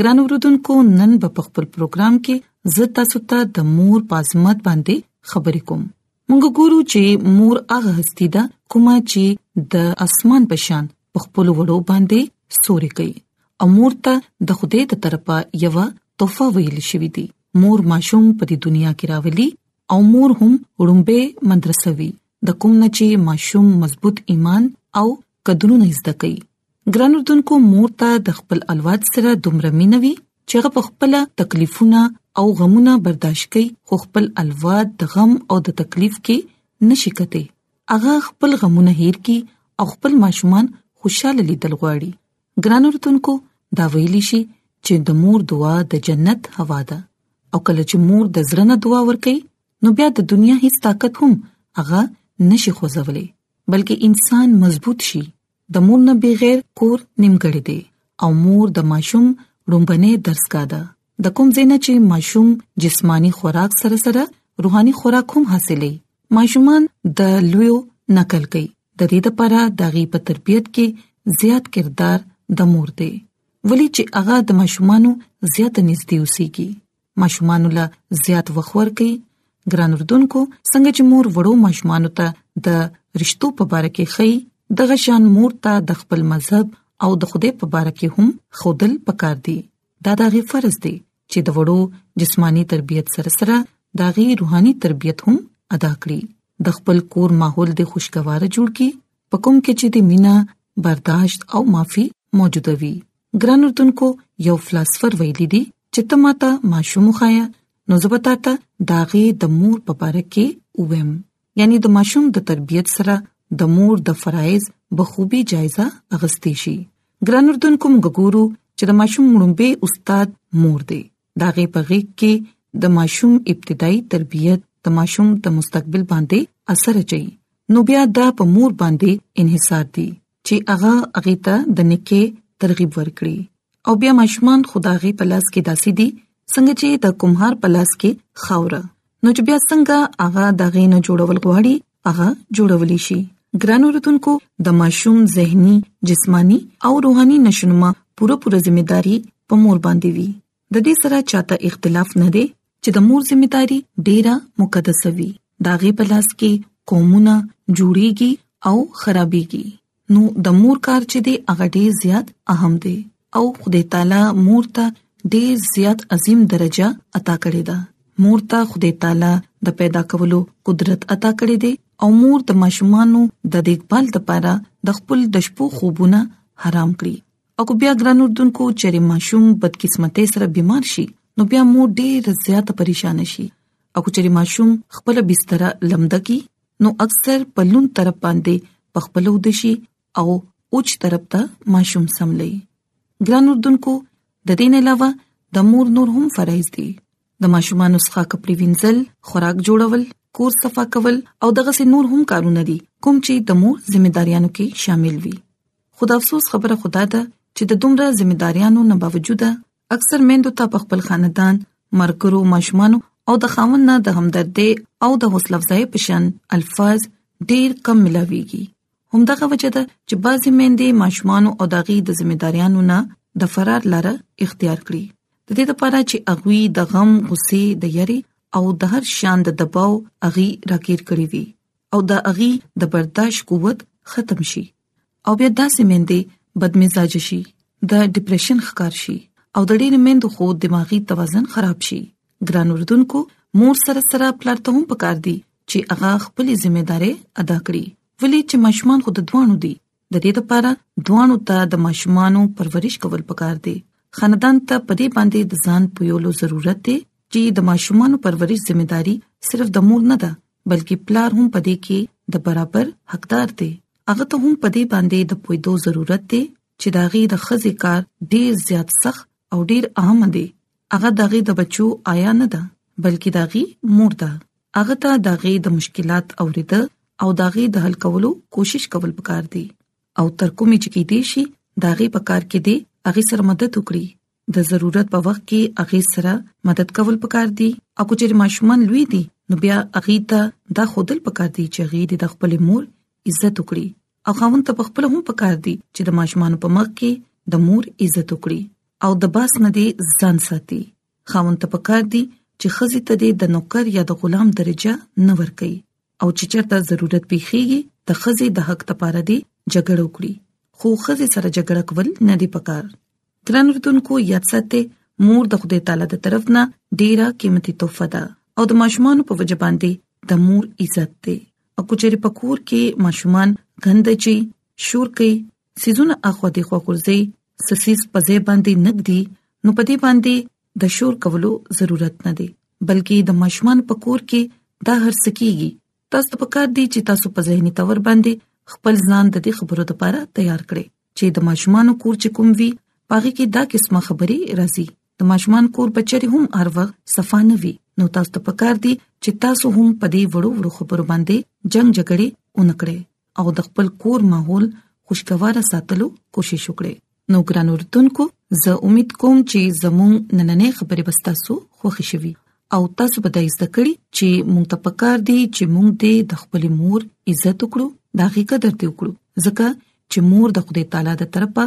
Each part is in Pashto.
ګران اوردونکو نن په خپل پروګرام کې زه تاسو ته د مور پازمت باندې خبرې کوم موږ ګورو چې مور هغه هستی ده کومه چې د اسمان په شان په خپل وړو باندې سوري کوي او مور ته د خوده ته طرفه یو تحفه ویل شوې دي مور ماشوم په دې دنیا کې راولي او مور هم وړومبه مدرسوي د کوم نه چې ماشوم مضبوط ایمان او قدرونه زده کوي ګران اردوونکو مور ته د خپل الواد سره دومره مينوي چې هغه په خپل تکلیفونه او غمونه برداشت کوي خو خپل الواد د غم او د تکلیف کې نشي کته هغه خپل غمونه هیر کی او خپل ماشومان خوشاله لیدل غواړي ګران اردوونکو دا ویلی شي چې د مور دعا د جنت هوا ده او کله چې مور د زړه نه دعا ورکي نو بیا د دنیا هیڅ طاقت هم هغه نشي خوځولې بلکې انسان مضبوط شي د مور نه بغیر کور نیمګړی دی او مور د ماشوم رومبنه درسګه ده د کوم زینه چې ماشوم جسمانی خوراک سره سره روحاني خوراک هم حاصلې ماشومان د لویو نقل کوي د دې لپاره د غي په تربيت کې زیات کردار د مور دی ولی چې هغه د ماشومانو زیات نږدې اوسېږي ماشومان له زیات وخور کوي ګران اردوونکو څنګه چې مور وړو ماشومان ته د رښتو په باره کې خي دغه شان مور ته د خپل مذهب او د خوده په باره کې هم خودل پکار دي دا د غي فرض دي چې د وړو جسمانی تربيت سره سره د غي روحاني تربيت هم ادا کړي د خپل کور ماحول د خوشگوار جوړ کی پکم کې چې د مینا برداشت او معافي موجوده وي ګران اردوونکو یو فلسفر ویلي دي چې ته ماته ماشوم خایا نو زبتا ته داغه د مور په اړه کې وویم یعنی د ماشوم د تربيت سره د مور د فرایز بخوبي جایزه اغستې شي ګران اردوونکو موږ ګورو چې د ماشوم مړومبه استاد مور دی دا غي په غیږ کې د ماشوم ابتدایي تربیت د ماشوم د مستقبل باندې اثر اچي نو بیا دا په مور باندې انحصار دي چې هغه هغه ته د نکي ترغیب ورکړي او بیا ماشومان خداغي پلاس کې داسي دي څنګه چې د کومهار پلاس کې خاوره نو چې بیا څنګه هغه دغه نه جوړول غواړي هغه جوړولی شي ګران اوردونکو د ماشوم زهني جسماني او روحاني نشونما پوره پوره ذمہ داری په مور باندې وي د دې سره چاته اختلاف نه دی چې د مور ذمہ داری ډیره مقدسه وي داغه په لاس کې قومونه جوړیږي او خرابيږي نو د مور کار چې دی هغه ډیر زیات اهم دی او خدای تعالی مور ته ډیر زیات عظیم درجه عطا کړې ده مور ته خدای تعالی د پیدا کولو قدرت عطا کړې دي او مور د ماشومانو د دیکبال لپاره د خپل د شپو خوبونه حرام کړی او بیا ګران اردوونکو چیرې ماشوم بدقسمتۍ سره بیمار شي نو بیا مور ډیر زیات پریشان شي او چیرې ماشوم خپل بستر لمده کی نو اکثر په لون طرف باندې په خپل ودشي او اوچ طرف ته ماشوم سملي ګران اردوونکو د دې نه علاوه د مور نور هم فرایز دي د ماشومان نسخه کپړې وینځل خوراک جوړول کور صفا کول او دغه سي نور هم کارونه دي کوم چې د مور ځمېداریانو کې شامل وي خدا افسوس خبره خدا ده چې د دومره ځمېداریانو نه باوجود اکثر میندو ته په خپل خاندان مرګرو ماشومان او د خاوند نه د همدردۍ او د حوصله افزای په شان الفاظ ډیر کم ملاويږي همدغه وجه ده چې بعضی میندې ماشومان او داغي د ځمېداریانو نه د فرار لار اختیار کړي د دې لپاره چې اغوي د غم غصې د یری او د هر شان د دباو اغي راکیر کړی وي او د اغي د برداشت قوت ختم شي او بیا داسې مندې بدمزاج شي د ډیپریشن ښکار شي او د ډېر مند خو دماغي توازن خراب شي ګران اردوونکو مور سره سره پلار ته هم پکار دي چې هغه خپل ځمېداري ادا کړي ولې چې ماشومان خود دوانو دي د دې لپاره دوانو ته د ماشومانو پرورش کول پکار دي خاندان ته پدې باندې د ځان پویولو ضرورت دی چې د ماشومانو پرورش ځمېداري صرف د مور نه ده بلکې پلار هم پدې کې د برابر حقدار دی هغه ته هم پدې باندې د پویدو ضرورت دی چې داغي د خزې کار ډیر زیات سخت او ډیر اهم دی هغه داغي د بچو آیا نه ده بلکې داغي مور ده هغه ته داغي د مشکلات اوریدل او داغي د حل کولو کوشش کول پکار دي او تر کومې چې کې دي شي داغي پکار کې دي هغه سره مدد وکړي د ضرورت په وخت کې اغه سره مدد کول پکار دي او چې ماشومان لوی دي نو بیا اغه ته دا خودل پکار دي چې غي د خپل مور عزت وکړي او خاوند ته خپل هم پکار دي چې د ماشومان په مخ کې د مور عزت وکړي او د باس نه دي ځان ساتي خاوند ته پکار دي چې خزي ته د نوکر یا د غلام درجه نه ورکي او چې چرته ضرورت پیخيږي د خزي د حق لپاره دي جګړه وکړي خو خزي سره جګړه کول نه دي پکار ګران رتونکو یاد ساتئ مور د خدای تعالی د طرف نه ډیره قیمتي تحفه ده او د ماشومان په وجه باندې د مور عزت دی او کچېری پکور کې ماشومان غند چی شور کوي سيزونه اخو دي خو غورځي سسیز په ځای باندې نګدي نو په دې باندې د شور کولو ضرورت نه دی بلکې د ماشومان پکور کې دا هر سکیږي تاسو ته پکار دی چې تاسو په ذهني تور باندې خپل ځان د دې خبرو لپاره تیار کړئ چې د ماشومان کور چې کوم وی پاره کې دا قسمه خبري راځي د ماشومان کور بچري هم هر وخت صفانه وي نو تاسو ته پکار دي چې تاسو هم په دې وړو وړو خبرو باندې جنگ جګړه اونکړي او د خپل کور ماحول خوشگوار ساتلو کوشش وکړئ نو ګران اردوونکو زه امید کوم چې زموږ نننې خبرې به تاسو خوښ شي او تاسو به د زده کړې چې موږ ته پکار دي چې موږ دې د خپل مور عزت وکړو دا غي قدر دې وکړو ځکه چې مور د خدای تعالی د طرفه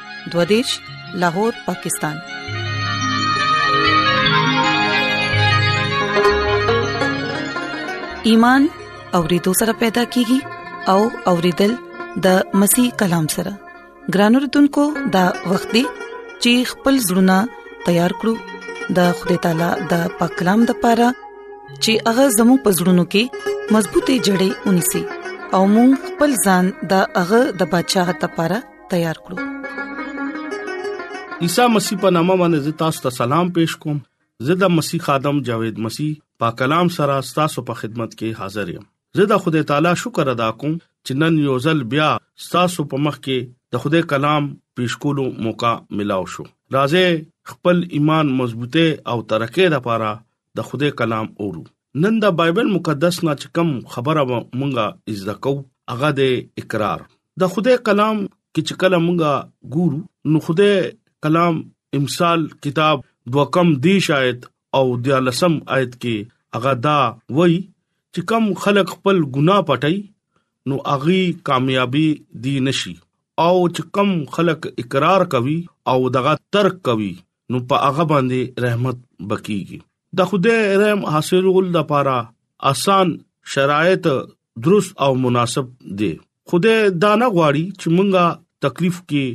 دوادش لاهور پاکستان ایمان او ریدو سره پیدا کیږي او اوریدل د مسیح کلام سره ګران اردوونکو دا وخت دی چې خپل زړونه تیار کړو د خدای تعالی د پاک کلام د پاره چې هغه زموږ پزړونو کې مضبوطې جړې ونی سي او موږ خپل ځان د هغه د بچاغت لپاره تیار کړو عیسی مسیح په نامه باندې تاسو ته سلام پېښ کوم زه د مسیح ادم جاوید مسیح په کلام سره تاسو په خدمت کې حاضر یم زه د خدای تعالی شکر ادا کوم چې نن یو ځل بیا تاسو په مخ کې د خدای کلام پېښ کولو موقع ملاو شو راځي خپل ایمان مضبوطه او ترقه لپاره د خدای کلام اورو نن د بایبل مقدس نه چې کوم خبره مونږه زده کو هغه د اقرار د خدای کلام کې چې کله مونږه ګورو نو خدای کلام امثال کتاب دوکم دی شاید او د لسم آیت کې هغه دا وای چې کم خلک خپل ګناه پټي نو اغي کامیابی دی نشي او چې کم خلک اقرار کوي او دغه ترک کوي نو په هغه باندې رحمت بکیږي د خدای رحم حاصلول د پاره آسان شرایط درست او مناسب دي خدای دا نه غواړي چې مونږه تکلیف کې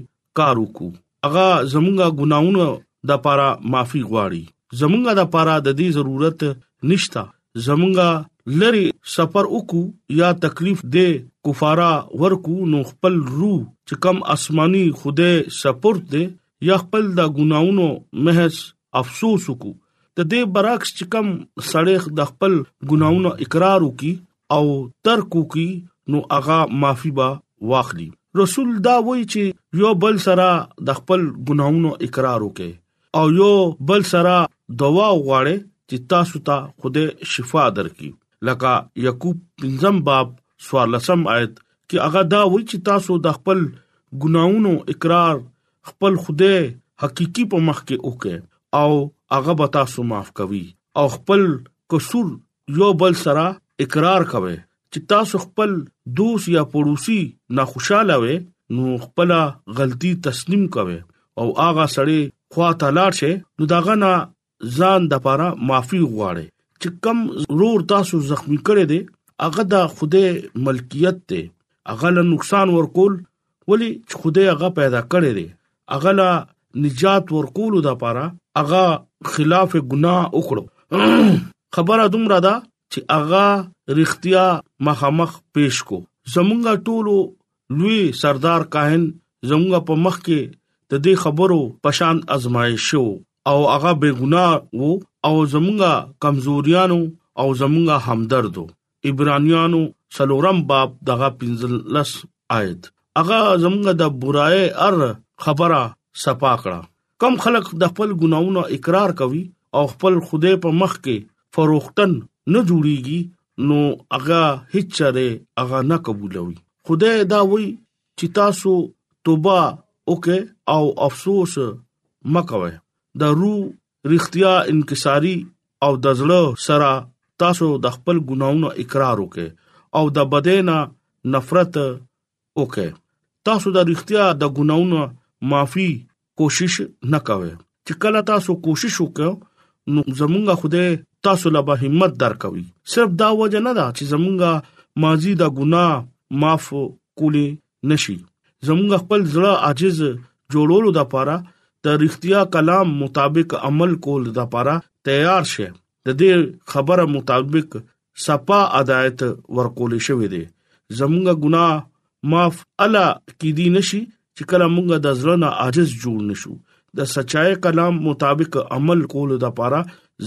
کار وکړو هغه زمونږه ګناونه د پاره معافي غواړي زمونږه د پاره د دې ضرورت نشتا زمونږه لری سفر وکړو یا تکلیف دې کفاره ورکو نو خپل روح چې کم آسماني خوده سپورت دې یا خپل د ګناونو محض افسوس وکړو د دې برعکس چې کم سړی د خپل ګناونو اقرار وکي او ترک وکي نو هغه معافي با واخلي رسول دا وایي چې یو بل سره د خپل ګناونو اقرار وکي او یو بل سره دوا وغواړي چې تاسو ته خوده شفا درکړي لکه یعقوب پنځم باب سوار لسم آیت کې هغه دا وایي چې تاسو د خپل ګناونو اقرار خپل خوده حقيقي په مخ کې وکړي او هغه به تاسو معاف کوي او خپل قصور یو بل سره اقرار کوي چې تاسو خپل دوست یا پړوسی ناخوشاله وي نو خپل غلطي تسلیم کوي او هغه سړی خوا ته لاړ شي نو داغه نه ځان د پاره معافي غواړي چې کم رور تاسو زخمی کړي دي هغه د خوده ملکیت دی هغه له نقصان ورکول ولی چې خوده هغه پیدا کړي دي هغه له نجات ورکول د پاره هغه خلاف ګناه وکړو خبره دومره ده چې هغه رښتیا مخامخ پیش کو زمونږه ټولو لوی سردار کاهن زمونږه په مخ کې د دې خبرو پشان ازمایښو او هغه بے ګناه وو او زمونږه کمزوریانو او زمونږه همدردو عبرانیانو سلورم باب دغه 15 آیت هغه زمونږه د برای ار خبره صفا کړه کم خلک د خپل ګناونو اقرار کوي او خپل خوده په مخ کې فروختن نه جوړيږي نو هغه هیڅ چره هغه نه قبولوي خوده دا وایي چې تاسو توبه وکړئ او افسوس مکوئ دا روح رښتیا انکساری او د زړه سره تاسو د خپل ګناونو اقرار وکړئ او د بدینا نفرت وکړئ تاسو د رښتیا د ګناونو معافي کوشش نه کوي چې کله تاسو کوشش وکړو نو زمونږه خوده تاسو لا به همت درکوي صرف دا وجه نه ده چې زمونږه ماضي دا ګناه معاف کولی نشي زمونږ خپل زړه عاجز جوړولو د پاره د رښتیا کلام مطابق عمل کول د پاره تیار شه د دې خبره مطابق سپا عدالت ورکول شوې دي زمونږه ګناه معاف الا کې دي نشي چې کله مونږه د ځل نه عاجز جوړ نشو د سچای کلام مطابق عمل کولو د پاره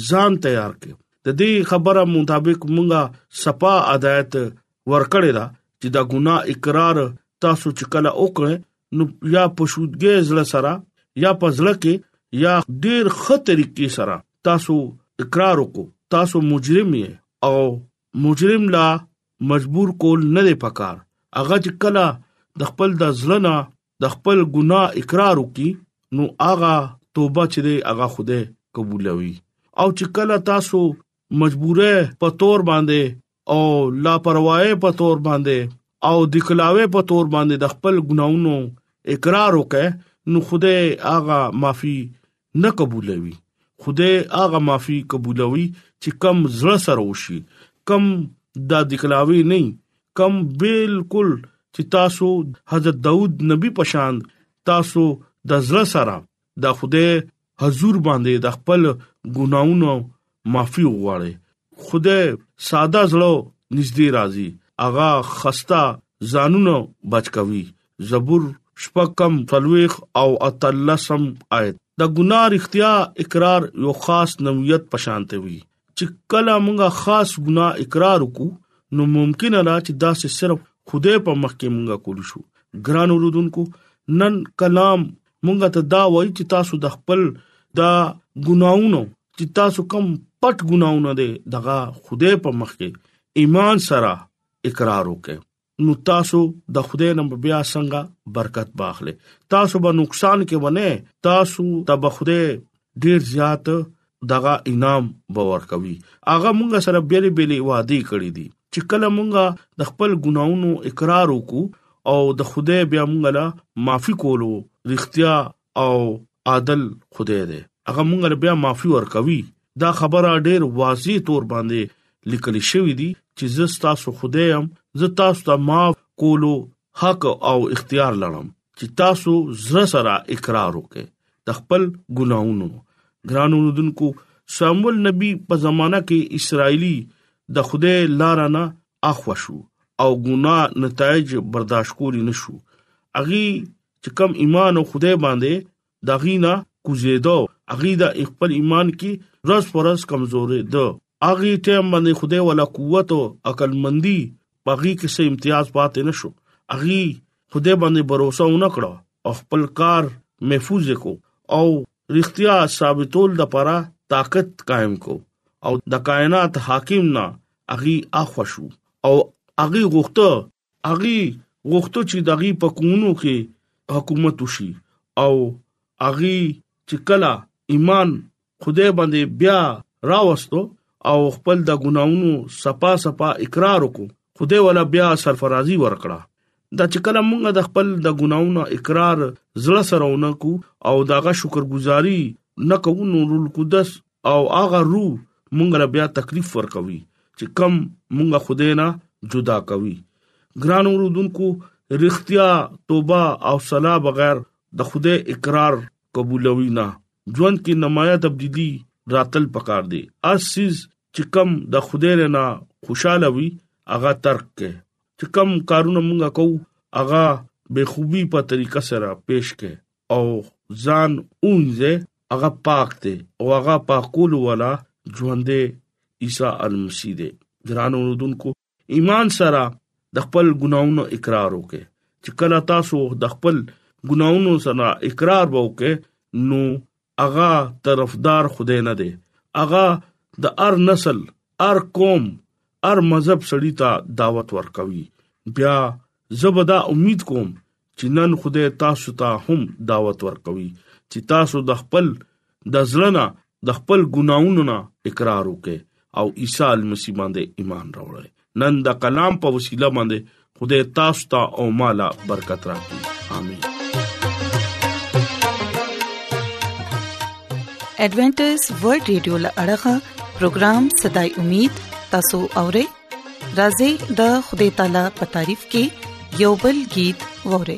ځان تیار کړي د دې خبره مطابق مونږه سپا عدالت ورکړی دا چې دا ګناه اقرار تاسو چې کله وکړي نو یا په شودګې زړه سره یا په زړه کې یا ډیر ښه طریقې سره تاسو اقرار وکړو تاسو مجرم یې او مجرم لا مجبور کول نه دی پکار هغه چې کله د خپل د ځلنا د خپل ګناه اقرار وکي نو هغه توبه چې دی هغه خوده قبولوي او چې کله تاسو مجبوره په تور باندې او لا پروايي په تور باندې او د کلاوي په تور باندې د خپل ګناونو اقرار وکړ نو خدای هغه معافي نه قبولوي خدای هغه معافي قبولوي چې کم زړه سره وشي کم د دکلاوي نه کم بالکل چې تاسو حضرت داوود نبی پشان تاسو د زړه سره د خدای حضور باندې د خپل ګناونو معافي وغواړي خدای ساده زړه نږدې راځي اغا خستا ځانونه بچ کوي زبور شپکم تلويخ او اتلسم آیت د ګناه اختیا اقرار یو خاص نویت پشانته وي چې کله موږ خاص ګناه اقرار وکړو نو ممکن ده چې دا سه صرف خدای په مخ کې موږ کول شو ګران اوردونکو نن کلام موږ ته دا وایي چې تاسو د خپل دا ګناونو چې تاسو کم پټ ګناونه دي دغه خدای په مخ کې ایمان سره اقرار وکړي نو تاسو د خدای نه بیا څنګه برکت باخله تاسو به نقصان کې ونه تاسو ته به خدای ډیر زیات دغه انعام باور کوي اغه موږ سره بیلې بیلې وادي کړې دي چې کله موږ د خپل ګناونو اقرار وکړو او د خدای بیا موږ لا معافي کولو رښتیا او عادل خدای دی هغه مونږ له بیا معافي ورکوي دا خبره ډیر واضح تور باندې لیکل شوې دي چې زه تاسو خدای يم زه تاسو ته معاف کولو حق او اختیار لرم چې تاسو زړه سره اقرار وکړئ د خپل ګناونو ګرانو ندونکو سامول نبی په زمانہ کې اسرایلی د خدای لار نه اخوا شو او ګناه نتایج برداشت کولی نشو اغي چې کم ایمان او خدای باندې دا غینا کوزیدو اغي دا خپل ایمان کې ورځ ورځ کمزورې ده اغي ټیم باندې خدای ولا قوت او عقل مندي باغی کې څه امتیاز پاتې نشو اغي خدای باندې باور ونه کړو او خپل کار محفوظ کو او رښتیا ثابتول د پاره طاقت قائم کو او د کائنات حاکم نه اغي اخوشو او اغي غوښته هغوی غوښتل چې د هغوی په کورونو کې حکومت وشي او هغوی چې کله ایمان خدای باندې بیا راوستو او خپل د ګناونو صفا صفا اقرار وکړو خدای ولا بیا سرفرازي ورکړه دا چې کله مونږ د خپل د ګناونو اقرار زړه سره ونکو او داغه شکرګزاري نکو نور القدس او هغه روح مونږ له بیا تکلیف ورکوي چې کم مونږه خدای نه جدا کوي ګران ورودونکو رښتیا توبه او صلاح بغیر د خدای اقرار قبولوي نه ژوند کې نمایه تبدیلی راتل پکار دی اسیز چې کم د خدای نه خوشاله وي هغه ترک کې چې کم کارونه مونږه کوو هغه به خوبي په طریقه سره پیش کې او ځان اونځه هغه پاک دی او هغه پاکول ولا ژوندې عیسی المسی دی ګران اوردونکو ایمان سره د خپل ګناونو اقرار وکړي چې کله تاسو د خپل ګناونو سره اقرار وکړي نو هغه طرفدار خدای نه دی هغه د ار نسل ار قوم ار مذهب سړی ته دعوت ورکوي بیا زبدا امید کوم چې نن خدای تاسو ته هم دعوت ورکوي چې تاسو د خپل د ځلنا د خپل ګناونو نه اقرار وکړي او عیسی المسیح باندې ایمان راوړی نن د کلام په وسیله باندې خدای تاسو ته او مالا برکت راکړي امين ایڈونچر ورلد رادیو لړغا پروگرام صداي امید تاسو اورئ راځي د خدای تعالی په تعریف کې یوبل गीत ووري